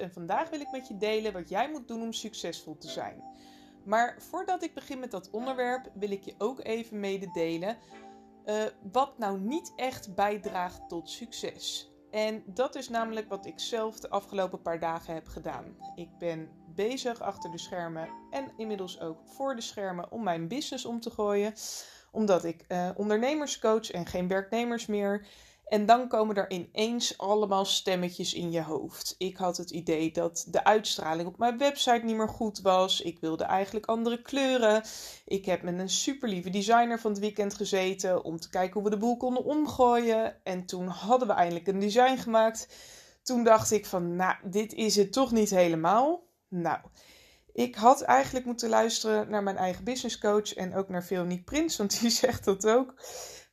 en vandaag wil ik met je delen wat jij moet doen om succesvol te zijn. Maar voordat ik begin met dat onderwerp wil ik je ook even mededelen uh, wat nou niet echt bijdraagt tot succes. En dat is namelijk wat ik zelf de afgelopen paar dagen heb gedaan. Ik ben bezig achter de schermen en inmiddels ook voor de schermen om mijn business om te gooien. Omdat ik uh, ondernemers coach en geen werknemers meer. En dan komen er ineens allemaal stemmetjes in je hoofd. Ik had het idee dat de uitstraling op mijn website niet meer goed was. Ik wilde eigenlijk andere kleuren. Ik heb met een super lieve designer van het weekend gezeten om te kijken hoe we de boel konden omgooien. En toen hadden we eindelijk een design gemaakt. Toen dacht ik van, nou, dit is het toch niet helemaal. Nou, ik had eigenlijk moeten luisteren naar mijn eigen business coach en ook naar Veronique Prins, want die zegt dat ook.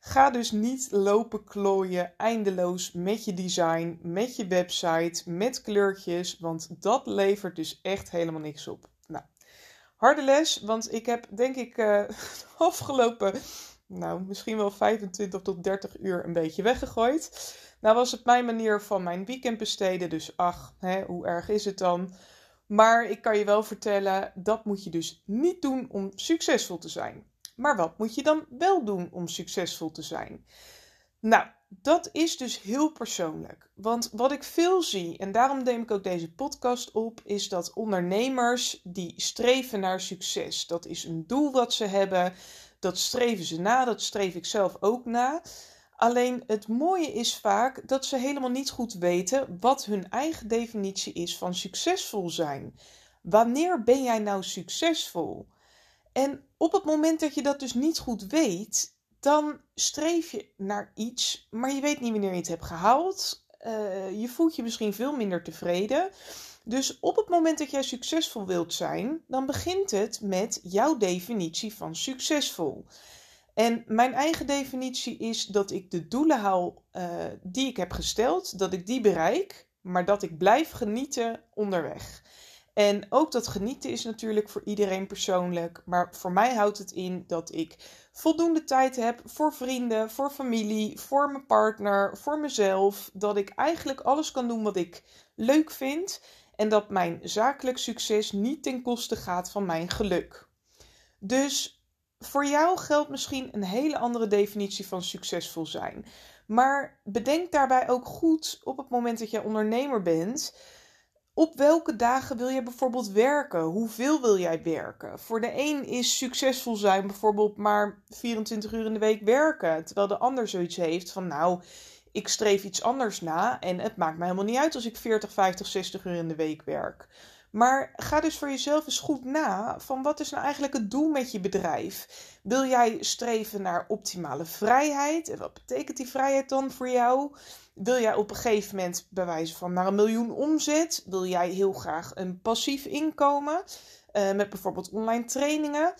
Ga dus niet lopen klooien eindeloos met je design, met je website, met kleurtjes, want dat levert dus echt helemaal niks op. Nou, harde les, want ik heb denk ik uh, afgelopen, nou misschien wel 25 tot 30 uur een beetje weggegooid. Nou was het mijn manier van mijn weekend besteden, dus ach, hè, hoe erg is het dan? Maar ik kan je wel vertellen, dat moet je dus niet doen om succesvol te zijn. Maar wat moet je dan wel doen om succesvol te zijn? Nou, dat is dus heel persoonlijk. Want wat ik veel zie, en daarom neem ik ook deze podcast op, is dat ondernemers die streven naar succes. Dat is een doel wat ze hebben. Dat streven ze na, dat streef ik zelf ook na. Alleen het mooie is vaak dat ze helemaal niet goed weten wat hun eigen definitie is van succesvol zijn. Wanneer ben jij nou succesvol? En op het moment dat je dat dus niet goed weet, dan streef je naar iets, maar je weet niet wanneer je het hebt gehaald. Uh, je voelt je misschien veel minder tevreden. Dus op het moment dat jij succesvol wilt zijn, dan begint het met jouw definitie van succesvol. En mijn eigen definitie is dat ik de doelen haal uh, die ik heb gesteld, dat ik die bereik, maar dat ik blijf genieten onderweg. En ook dat genieten is natuurlijk voor iedereen persoonlijk. Maar voor mij houdt het in dat ik voldoende tijd heb voor vrienden, voor familie, voor mijn partner, voor mezelf. Dat ik eigenlijk alles kan doen wat ik leuk vind. En dat mijn zakelijk succes niet ten koste gaat van mijn geluk. Dus voor jou geldt misschien een hele andere definitie van succesvol zijn. Maar bedenk daarbij ook goed op het moment dat jij ondernemer bent op welke dagen wil je bijvoorbeeld werken? Hoeveel wil jij werken? Voor de een is succesvol zijn bijvoorbeeld maar 24 uur in de week werken. Terwijl de ander zoiets heeft van nou, ik streef iets anders na en het maakt mij helemaal niet uit als ik 40, 50, 60 uur in de week werk. Maar ga dus voor jezelf eens goed na van wat is nou eigenlijk het doel met je bedrijf? Wil jij streven naar optimale vrijheid? En wat betekent die vrijheid dan voor jou? Wil jij op een gegeven moment bij wijze van naar een miljoen omzet? Wil jij heel graag een passief inkomen uh, met bijvoorbeeld online trainingen?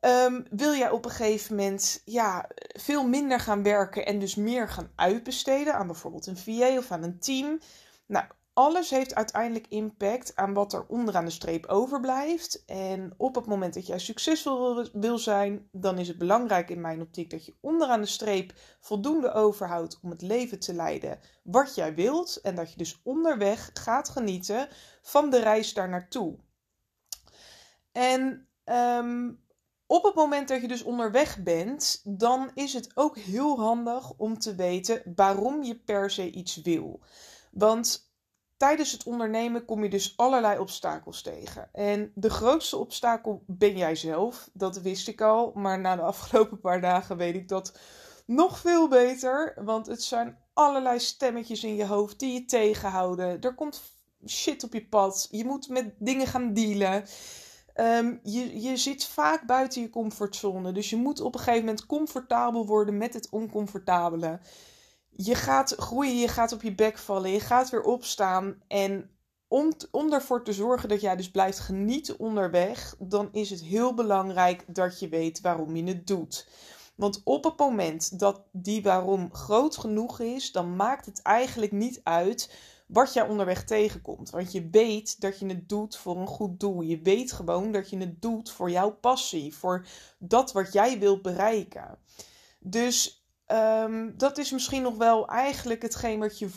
Um, wil jij op een gegeven moment ja, veel minder gaan werken en dus meer gaan uitbesteden aan bijvoorbeeld een VA of aan een team? Nou, alles heeft uiteindelijk impact aan wat er onderaan de streep overblijft. En op het moment dat jij succesvol wil zijn, dan is het belangrijk in mijn optiek dat je onderaan de streep voldoende overhoudt om het leven te leiden wat jij wilt. En dat je dus onderweg gaat genieten van de reis daar naartoe. En um, op het moment dat je dus onderweg bent, dan is het ook heel handig om te weten waarom je per se iets wil. Want tijdens het ondernemen kom je dus allerlei obstakels tegen. En de grootste obstakel ben jij zelf. Dat wist ik al. Maar na de afgelopen paar dagen weet ik dat nog veel beter. Want het zijn allerlei stemmetjes in je hoofd die je tegenhouden. Er komt shit op je pad. Je moet met dingen gaan dealen. Ehm, je, je zit vaak buiten je comfortzone. Dus je moet op een gegeven moment comfortabel worden met het oncomfortabele je gaat groeien, je gaat op je bek vallen, je gaat weer opstaan. En om, om ervoor te zorgen dat jij dus blijft genieten onderweg, dan is het heel belangrijk dat je weet waarom je het doet. Want op het moment dat die waarom groot genoeg is, dan maakt het eigenlijk niet uit wat jij onderweg tegenkomt. Want je weet dat je het doet voor een goed doel. Je weet gewoon dat je het doet voor jouw passie, voor dat wat jij wilt bereiken. Dus Um, dat is misschien nog wel eigenlijk hetgeen wat je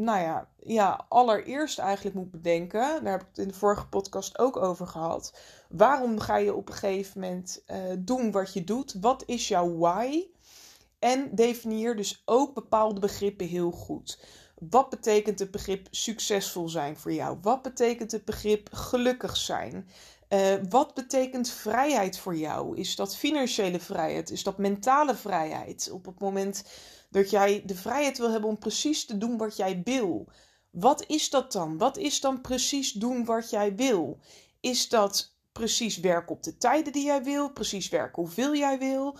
nou ja, ja, allereerst eigenlijk moet bedenken, daar heb ik het in de vorige podcast ook over gehad. Waarom ga je op een gegeven moment uh, doen wat je doet? Wat is jouw why? En definieer dus ook bepaalde begrippen heel goed. Wat betekent het begrip succesvol zijn voor jou? Wat betekent het begrip gelukkig zijn? Uh, wat betekent vrijheid voor jou? Is dat financiële vrijheid? Is dat mentale vrijheid? Op het moment dat jij de vrijheid wil hebben om precies te doen wat jij wil. Wat is dat dan? Wat is dan precies doen wat jij wil? Is dat precies werken op de tijden die jij wil? Precies werken hoeveel jij wil?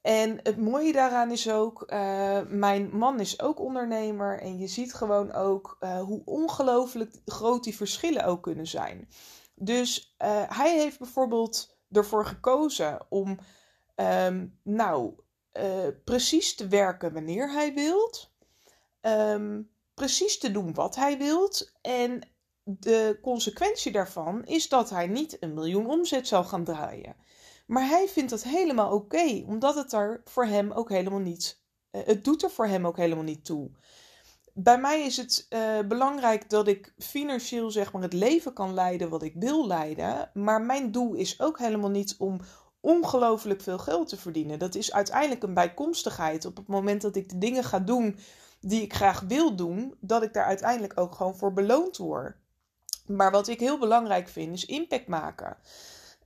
En het mooie daaraan is ook, uh, mijn man is ook ondernemer en je ziet gewoon ook uh, hoe ongelooflijk groot die verschillen ook kunnen zijn. Dus uh, hij heeft bijvoorbeeld ervoor gekozen om, um, nou, precies te werken wanneer hij wilt, um, precies te doen wat hij wilt en de consequentie daarvan is dat hij niet een miljoen omzet zal gaan draaien. Maar hij vindt dat helemaal oké, omdat het er voor hem ook helemaal niet. Uh, het doet er voor hem ook helemaal niet toe. Bij mij is het uh, belangrijk dat ik financieel zeg maar het leven kan leiden wat ik wil leiden. Maar mijn doel is ook helemaal niet om ongelooflijk veel geld te verdienen. Dat is uiteindelijk een bijkomstigheid. Op het moment dat ik de dingen ga doen die ik graag wil doen, dat ik daar uiteindelijk ook gewoon voor beloond word. Maar wat ik heel belangrijk vind, is impact maken.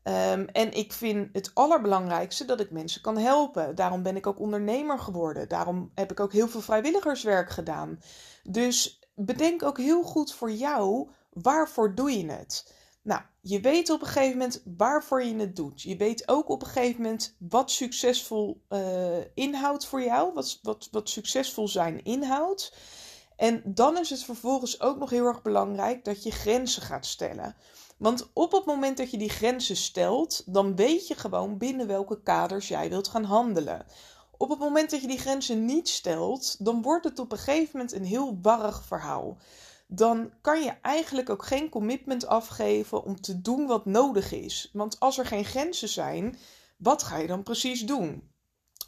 Um, en ik vind het allerbelangrijkste dat ik mensen kan helpen. Daarom ben ik ook ondernemer geworden. Daarom heb ik ook heel veel vrijwilligerswerk gedaan. Dus bedenk ook heel goed voor jou waarvoor doe je het. Nou, je weet op een gegeven moment waarvoor je het doet. Je weet ook op een gegeven moment wat succesvol uh, inhoudt voor jou. Wat, wat, wat succesvol zijn inhoudt. En dan is het vervolgens ook nog heel erg belangrijk dat je grenzen gaat stellen. Want op het moment dat je die grenzen stelt, dan weet je gewoon binnen welke kaders jij wilt gaan handelen. Op het moment dat je die grenzen niet stelt, dan wordt het op een gegeven moment een heel warrig verhaal. Dan kan je eigenlijk ook geen commitment afgeven om te doen wat nodig is. Want als er geen grenzen zijn, wat ga je dan precies doen?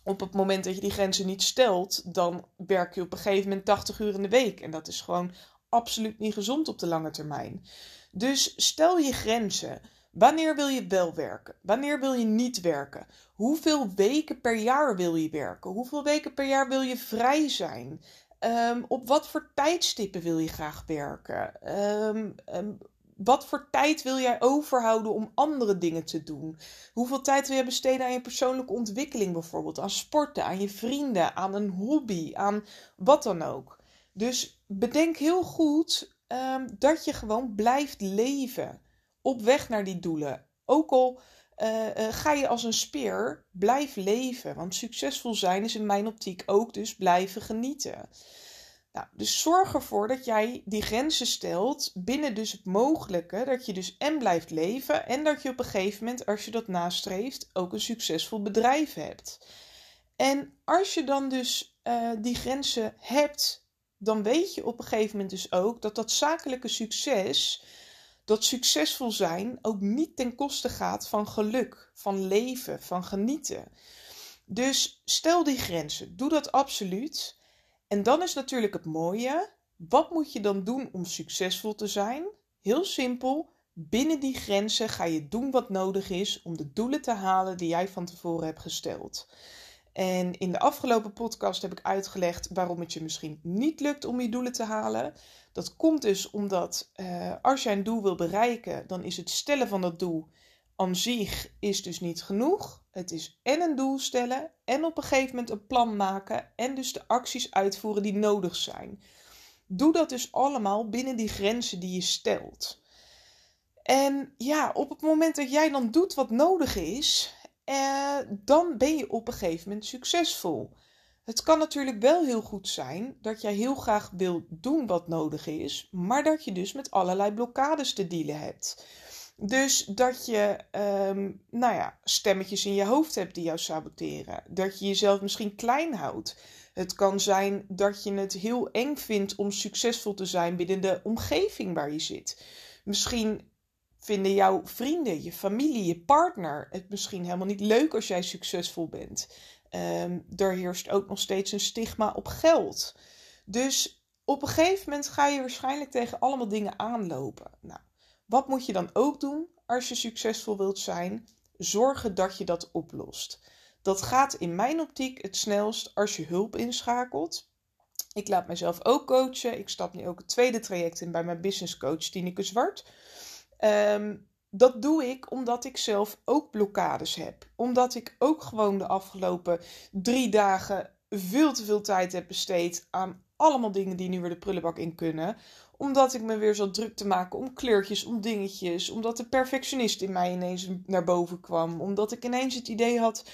Op het moment dat je die grenzen niet stelt, dan werk je op een gegeven moment 80 uur in de week. En dat is gewoon absoluut niet gezond op de lange termijn. Dus stel je grenzen. Wanneer wil je wel werken? Wanneer wil je niet werken? Hoeveel weken per jaar wil je werken? Hoeveel weken per jaar wil je vrij zijn? Um, op wat voor tijdstippen wil je graag werken? Um, um, wat voor tijd wil jij overhouden om andere dingen te doen? Hoeveel tijd wil je besteden aan je persoonlijke ontwikkeling bijvoorbeeld? Aan sporten, aan je vrienden, aan een hobby, aan wat dan ook. Dus bedenk heel goed um, dat je gewoon blijft leven op weg naar die doelen. Ook al uh, uh, ga je als een speer, blijf leven. Want succesvol zijn is in mijn optiek ook dus blijven genieten. Nou, dus zorg ervoor dat jij die grenzen stelt binnen dus het mogelijke. Dat je dus en blijft leven en dat je op een gegeven moment, als je dat nastreeft, ook een succesvol bedrijf hebt. En als je dan dus uh, die grenzen hebt dan weet je op een gegeven moment dus ook dat dat zakelijke succes, dat succesvol zijn, ook niet ten koste gaat van geluk, van leven, van genieten. Dus stel die grenzen, doe dat absoluut. En dan is natuurlijk het mooie, wat moet je dan doen om succesvol te zijn? Heel simpel, binnen die grenzen ga je doen wat nodig is om de doelen te halen die jij van tevoren hebt gesteld. En in de afgelopen podcast heb ik uitgelegd waarom het je misschien niet lukt om je doelen te halen. Dat komt dus omdat uh, als jij een doel wil bereiken, dan is het stellen van dat doel aan zich is dus niet genoeg. Het is en een doel stellen en op een gegeven moment een plan maken en dus de acties uitvoeren die nodig zijn. Doe dat dus allemaal binnen die grenzen die je stelt. En ja, op het moment dat jij dan doet wat nodig is, eh, dan ben je op een gegeven moment succesvol. Het kan natuurlijk wel heel goed zijn dat jij heel graag wil doen wat nodig is, maar dat je dus met allerlei blokkades te dealen hebt. Dus dat je, um, nou ja, stemmetjes in je hoofd hebt die jou saboteren. Dat je jezelf misschien klein houdt. Het kan zijn dat je het heel eng vindt om succesvol te zijn binnen de omgeving waar je zit. Misschien vinden jouw vrienden, je familie, je partner het misschien helemaal niet leuk als jij succesvol bent. Um, er heerst ook nog steeds een stigma op geld. Dus op een gegeven moment ga je waarschijnlijk tegen allemaal dingen aanlopen. Nou, wat moet je dan ook doen als je succesvol wilt zijn? Zorgen dat je dat oplost. Dat gaat in mijn optiek het snelst als je hulp inschakelt. Ik laat mezelf ook coachen. Ik stap nu ook het tweede traject in bij mijn business coach Tineke Zwart. Ehm, dat doe ik omdat ik zelf ook blokkades heb. Omdat ik ook gewoon de afgelopen drie dagen veel te veel tijd heb besteed aan allemaal dingen die nu weer de prullenbak in kunnen. Omdat ik me weer zat druk te maken om kleurtjes, om dingetjes. Omdat de perfectionist in mij ineens naar boven kwam. Omdat ik ineens het idee had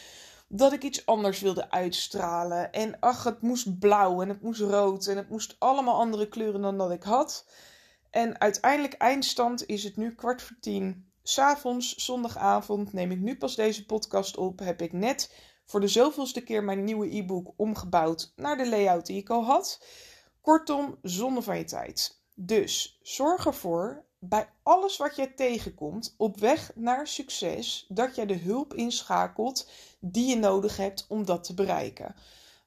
dat ik iets anders wilde uitstralen. En ach, het moest blauw en het moest rood en het moest allemaal andere kleuren dan dat ik had. En uiteindelijk eindstand is het nu kwart voor tien. S'avonds, zondagavond, neem ik nu pas deze podcast op. Heb ik net voor de zoveelste keer mijn nieuwe e-book omgebouwd naar de layout die ik al had. Kortom, zonde van je tijd. Dus zorg ervoor bij alles wat jij tegenkomt op weg naar succes, dat jij de hulp inschakelt die je nodig hebt om dat te bereiken.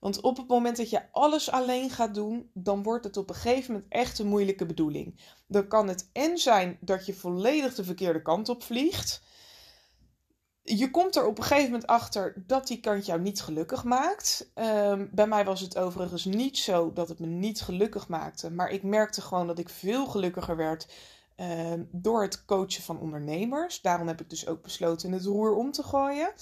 Want op het moment dat je alles alleen gaat doen, dan wordt het op een gegeven moment echt een moeilijke bedoeling. Dan kan het en zijn dat je volledig de verkeerde kant op vliegt. Je komt er op een gegeven moment achter dat die kant jou niet gelukkig maakt. Ehm, bij mij was het overigens niet zo dat het me niet gelukkig maakte. Maar ik merkte gewoon dat ik veel gelukkiger werd Ehm, door het coachen van ondernemers. Daarom heb ik dus ook besloten het roer om te gooien.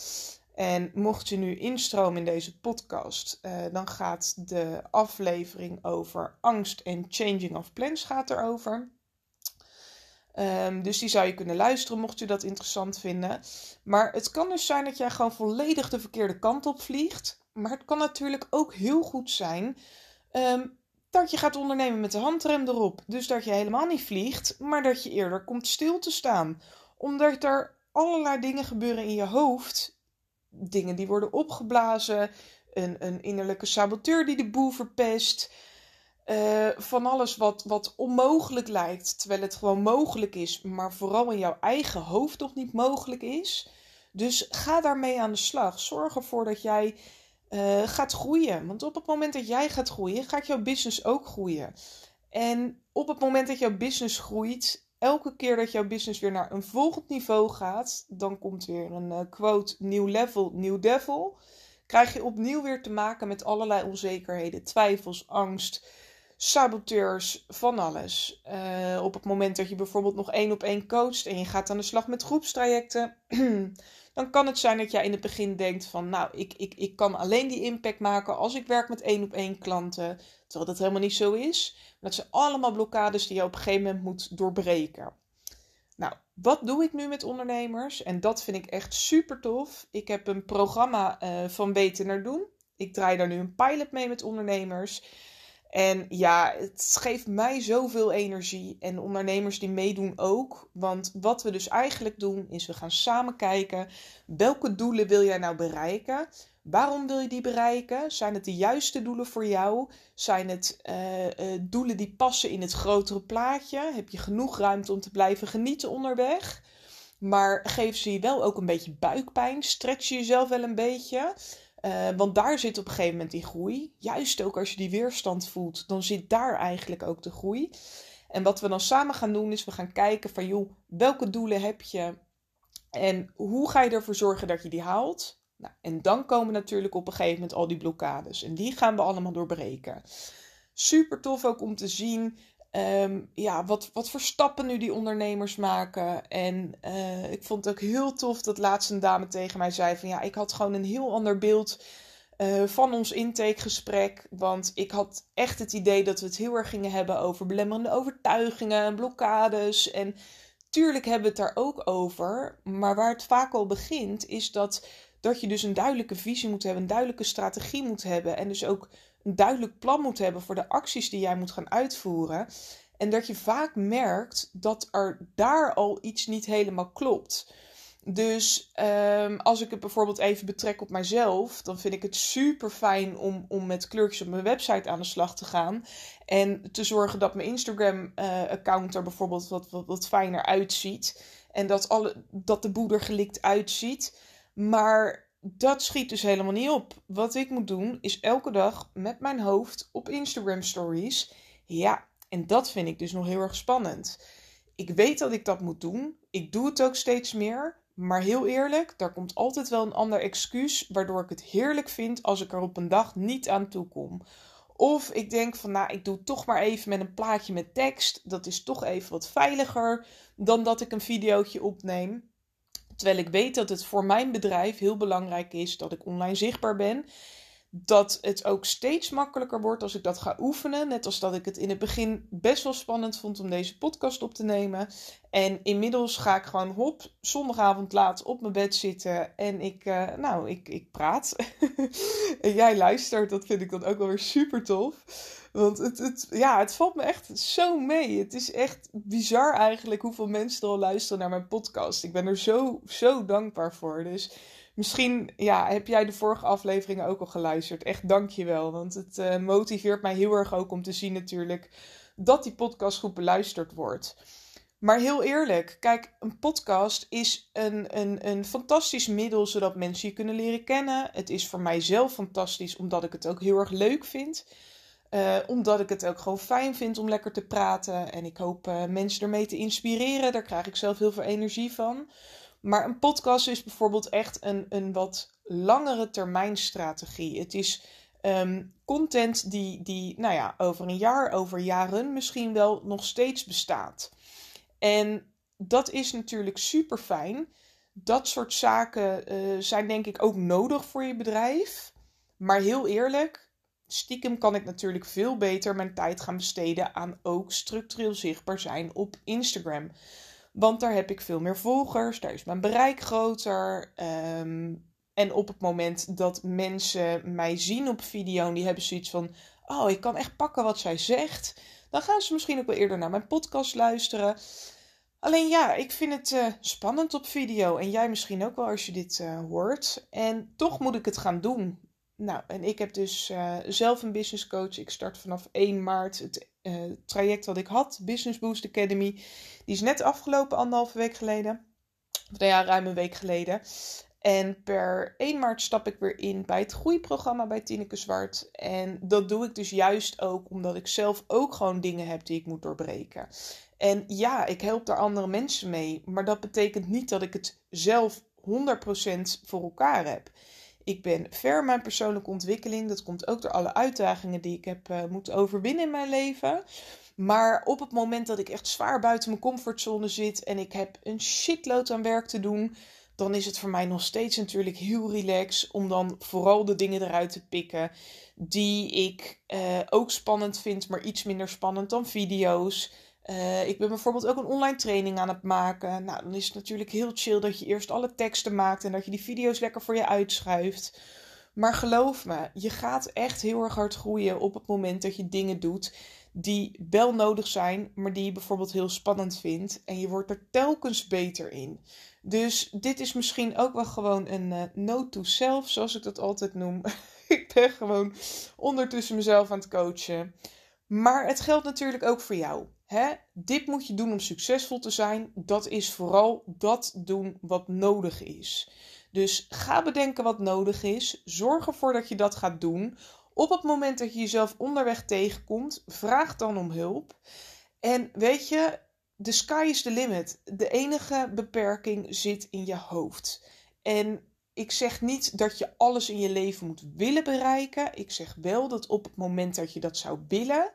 En mocht je nu instromen in deze podcast, uh, dan gaat de aflevering over angst en changing of plans gaat erover. Um, dus die zou je kunnen luisteren mocht je dat interessant vinden. Maar het kan dus zijn dat jij gewoon volledig de verkeerde kant op vliegt. Maar het kan natuurlijk ook heel goed zijn um, dat je gaat ondernemen met de handrem erop. Dus dat je helemaal niet vliegt, maar dat je eerder komt stil te staan. Omdat er allerlei dingen gebeuren in je hoofd. Dingen die worden opgeblazen. Een, een innerlijke saboteur die de boel verpest. Uh, van alles wat, wat onmogelijk lijkt, terwijl het gewoon mogelijk is, maar vooral in jouw eigen hoofd nog niet mogelijk is. Dus ga daarmee aan de slag. Zorg ervoor dat jij uh, gaat groeien. Want op het moment dat jij gaat groeien, gaat jouw business ook groeien. En op het moment dat jouw business groeit, elke keer dat jouw business weer naar een volgend niveau gaat, dan komt weer een uh, quote: nieuw level, nieuw devil. Krijg je opnieuw weer te maken met allerlei onzekerheden, twijfels, angst, saboteurs, van alles. Uh, op het moment dat je bijvoorbeeld nog één op één coacht en je gaat aan de slag met groepstrajecten, dan kan het zijn dat jij in het begin denkt van, nou, ik, ik, ik kan alleen die impact maken als ik werk met één op één klanten, terwijl dat helemaal niet zo is. Dat zijn allemaal blokkades die je op een gegeven moment moet doorbreken. Nou, wat doe ik nu met ondernemers? En dat vind ik echt super tof. Ik heb een programma uh, van weten naar doen. Ik draai daar nu een pilot mee met ondernemers. En ja, het geeft mij zoveel energie. En ondernemers die meedoen ook. Want wat we dus eigenlijk doen, is we gaan samen kijken. Welke doelen wil jij nou bereiken? Waarom wil je die bereiken? Zijn het de juiste doelen voor jou? Zijn het uh, uh, doelen die passen in het grotere plaatje? Heb je genoeg ruimte om te blijven genieten onderweg? Maar geef ze je wel ook een beetje buikpijn? Stretch je jezelf wel een beetje? Uh, want daar zit op een gegeven moment die groei. Juist ook als je die weerstand voelt, dan zit daar eigenlijk ook de groei. En wat we dan samen gaan doen, is we gaan kijken van joh, welke doelen heb je en hoe ga je ervoor zorgen dat je die haalt? Nou, en dan komen natuurlijk op een gegeven moment al die blokkades. En die gaan we allemaal doorbreken. Super tof ook om te zien Um, ja, wat, wat voor stappen nu die ondernemers maken. En uh, ik vond het ook heel tof dat laatst een dame tegen mij zei: van ja, ik had gewoon een heel ander beeld uh, van ons intakegesprek. Want ik had echt het idee dat we het heel erg gingen hebben over belemmerende overtuigingen en blokkades. En tuurlijk hebben we het daar ook over. Maar waar het vaak al begint, is dat, dat je dus een duidelijke visie moet hebben, een duidelijke strategie moet hebben. En dus ook een duidelijk plan moet hebben voor de acties die jij moet gaan uitvoeren. En dat je vaak merkt dat er daar al iets niet helemaal klopt. Dus um, als ik het bijvoorbeeld even betrek op mijzelf, dan vind ik het super fijn om, om met kleurtjes op mijn website aan de slag te gaan. En te zorgen dat mijn Instagram-account uh, er bijvoorbeeld wat, wat, wat fijner uitziet. En dat, alle, dat de boeder gelikt uitziet. Maar dat schiet dus helemaal niet op. Wat ik moet doen is elke dag met mijn hoofd op Instagram stories Ja, en dat vind ik dus nog heel erg spannend. Ik weet dat ik dat moet doen. Ik doe het ook steeds meer. Maar heel eerlijk, daar komt altijd wel een ander excuus waardoor ik het heerlijk vind als ik er op een dag niet aan toe kom. Of ik denk van, nou, ik doe toch maar even met een plaatje met tekst. Dat is toch even wat veiliger dan dat ik een videootje opneem. Terwijl ik weet dat het voor mijn bedrijf heel belangrijk is dat ik online zichtbaar ben dat het ook steeds makkelijker wordt als ik dat ga oefenen. Net als dat ik het in het begin best wel spannend vond om deze podcast op te nemen. En inmiddels ga ik gewoon hop, zondagavond laat op mijn bed zitten en ik, uh, nou, ik, ik praat. en jij luistert, dat vind ik dan ook wel weer super tof. Want het, het, ja, het valt me echt zo mee. Het is echt bizar eigenlijk hoeveel mensen er al luisteren naar mijn podcast. Ik ben er zo, zo dankbaar voor. Dus Misschien ja, heb jij de vorige afleveringen ook al geluisterd. Echt dank je wel. Want het uh, motiveert mij heel erg ook om te zien natuurlijk dat die podcast goed beluisterd wordt. Maar heel eerlijk, kijk, een podcast is een, een, een fantastisch middel zodat mensen je kunnen leren kennen. Het is voor mij zelf fantastisch omdat ik het ook heel erg leuk vind. Uh, omdat ik het ook gewoon fijn vind om lekker te praten. En ik hoop uh, mensen ermee te inspireren. Daar krijg ik zelf heel veel energie van. Maar een podcast is bijvoorbeeld echt een, een wat langere termijn strategie. Het is ehm, content die, die, nou ja, over een jaar, over jaren misschien wel nog steeds bestaat. En dat is natuurlijk super fijn. Dat soort zaken uh, zijn denk ik ook nodig voor je bedrijf. Maar heel eerlijk, stiekem kan ik natuurlijk veel beter mijn tijd gaan besteden aan ook structureel zichtbaar zijn op Instagram. Want daar heb ik veel meer volgers, daar is mijn bereik groter. Ehm, en op het moment dat mensen mij zien op video en die hebben zoiets van: Oh, ik kan echt pakken wat zij zegt. Dan gaan ze misschien ook wel eerder naar mijn podcast luisteren. Alleen ja, ik vind het uh, spannend op video. En jij misschien ook wel als je dit uh, hoort. En toch moet ik het gaan doen. Nou, en ik heb dus uh, zelf een business coach. Ik start vanaf 1 maart het uh, traject wat ik had, Business Boost Academy. Die is net afgelopen, anderhalve week geleden. Nou ja, ruim een week geleden. En per 1 maart stap ik weer in bij het groeiprogramma bij Tineke Zwart. En dat doe ik dus juist ook omdat ik zelf ook gewoon dingen heb die ik moet doorbreken. En ja, ik help daar andere mensen mee. Maar dat betekent niet dat ik het zelf 100% voor elkaar heb. Ik ben ver mijn persoonlijke ontwikkeling. Dat komt ook door alle uitdagingen die ik heb uh, moeten overwinnen in mijn leven. Maar op het moment dat ik echt zwaar buiten mijn comfortzone zit en ik heb een shitload aan werk te doen, dan is het voor mij nog steeds natuurlijk heel relax om dan vooral de dingen eruit te pikken die ik uh, ook spannend vind, maar iets minder spannend dan video's. Uh, ik ben bijvoorbeeld ook een online training aan het maken. Nou, dan is het natuurlijk heel chill dat je eerst alle teksten maakt en dat je die video's lekker voor je uitschuift. Maar geloof me, je gaat echt heel erg hard groeien op het moment dat je dingen doet die wel nodig zijn, maar die je bijvoorbeeld heel spannend vindt. En je wordt er telkens beter in. Dus dit is misschien ook wel gewoon een uh, note to self, zoals ik dat altijd noem. ik ben gewoon ondertussen mezelf aan het coachen. Maar het geldt natuurlijk ook voor jou. Hè? Dit moet je doen om succesvol te zijn. Dat is vooral dat doen wat nodig is. Dus ga bedenken wat nodig is. Zorg ervoor dat je dat gaat doen. Op het moment dat je jezelf onderweg tegenkomt, vraag dan om hulp. En weet je, the sky is the limit. De enige beperking zit in je hoofd. En ik zeg niet dat je alles in je leven moet willen bereiken. Ik zeg wel dat op het moment dat je dat zou willen,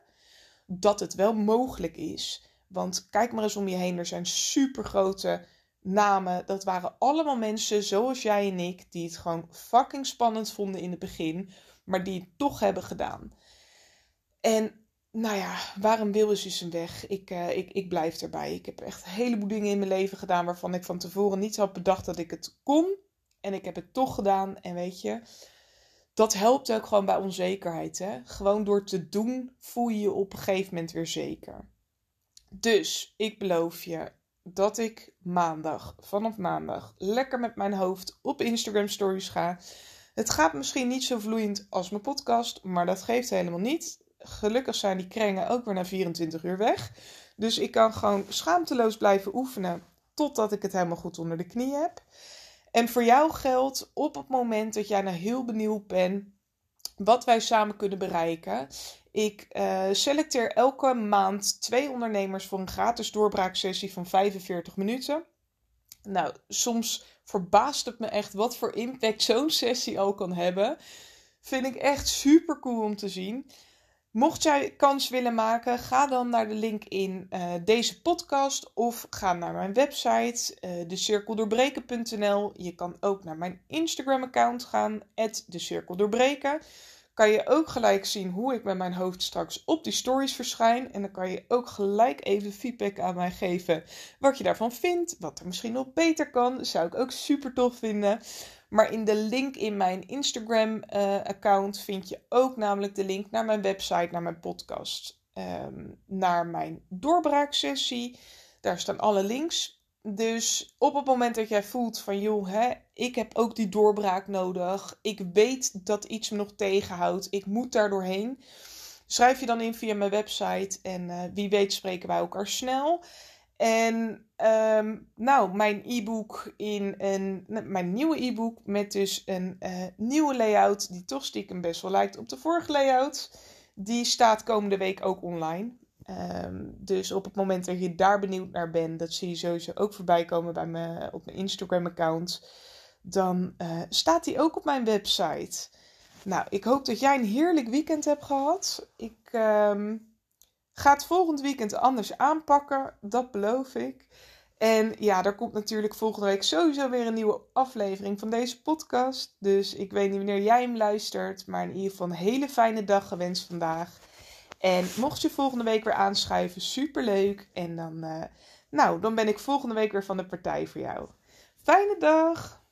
dat het wel mogelijk is. Want kijk maar eens om je heen, er zijn supergrote namen. Dat waren allemaal mensen zoals jij en ik, die het gewoon fucking spannend vonden in het begin, maar die het toch hebben gedaan. En nou ja, waarom wil is een weg? Ik, uh, ik, ik blijf erbij. Ik heb echt een heleboel dingen in mijn leven gedaan waarvan ik van tevoren niet had bedacht dat ik het kon. En ik heb het toch gedaan. En weet je, dat helpt ook gewoon bij onzekerheid. Hè? Gewoon door te doen voel je je op een gegeven moment weer zeker. Dus ik beloof je dat ik maandag, vanaf maandag, lekker met mijn hoofd op Instagram stories ga. Het gaat misschien niet zo vloeiend als mijn podcast, maar dat geeft helemaal niet. Gelukkig zijn die krengen ook weer na 24 uur weg. Dus ik kan gewoon schaamteloos blijven oefenen totdat ik het helemaal goed onder de knie heb. En voor jou geldt op het moment dat jij nou heel benieuwd bent wat wij samen kunnen bereiken, Ik uh, selecteer elke maand twee ondernemers voor een gratis doorbraaksessie van 45 minuten. Nou, soms verbaast het me echt wat voor impact zo'n sessie al kan hebben. Vind ik echt super cool om te zien. Mocht jij kans willen maken, ga dan naar de link in uh, deze podcast of ga naar mijn website uh, decirkeldoorbreken.nl. Je kan ook naar mijn Instagram-account gaan, decirkeldoorbreken. Kan je ook gelijk zien hoe ik met mijn hoofd straks op die stories verschijn. En dan kan je ook gelijk even feedback aan mij geven wat je daarvan vindt. Wat er misschien nog beter kan. zou ik ook super tof vinden. Maar in de link in mijn Instagram-account eh, vind je ook namelijk de link naar mijn website, naar mijn podcast, ehm, naar mijn doorbraaksessie. Daar staan alle links. Dus op het moment dat jij voelt van joh, hè, ik heb ook die doorbraak nodig. Ik weet dat iets me nog tegenhoudt. Ik moet daar doorheen. Schrijf je dan in via mijn website en uh, wie weet spreken wij elkaar snel. En ehm, nou, mijn e-book in een, mijn nieuwe e-book met dus een uh, nieuwe layout die toch stiekem best wel lijkt op de vorige layout. Die staat komende week ook online. Um, dus op het moment dat je daar benieuwd naar bent, dat zie je sowieso ook voorbij komen bij me, op mijn Instagram account. Dan uh, staat die ook op mijn website. Nou, ik hoop dat jij een heerlijk weekend hebt gehad. Ik... Um, Ga het volgend weekend anders aanpakken, dat beloof ik. En ja, er komt natuurlijk volgende week sowieso weer een nieuwe aflevering van deze podcast. Dus ik weet niet wanneer jij hem luistert, maar in ieder geval een hele fijne dag gewenst vandaag. En mocht je volgende week weer aanschuiven, superleuk. En dan, uh, nou, dan ben ik volgende week weer van de partij voor jou. Fijne dag!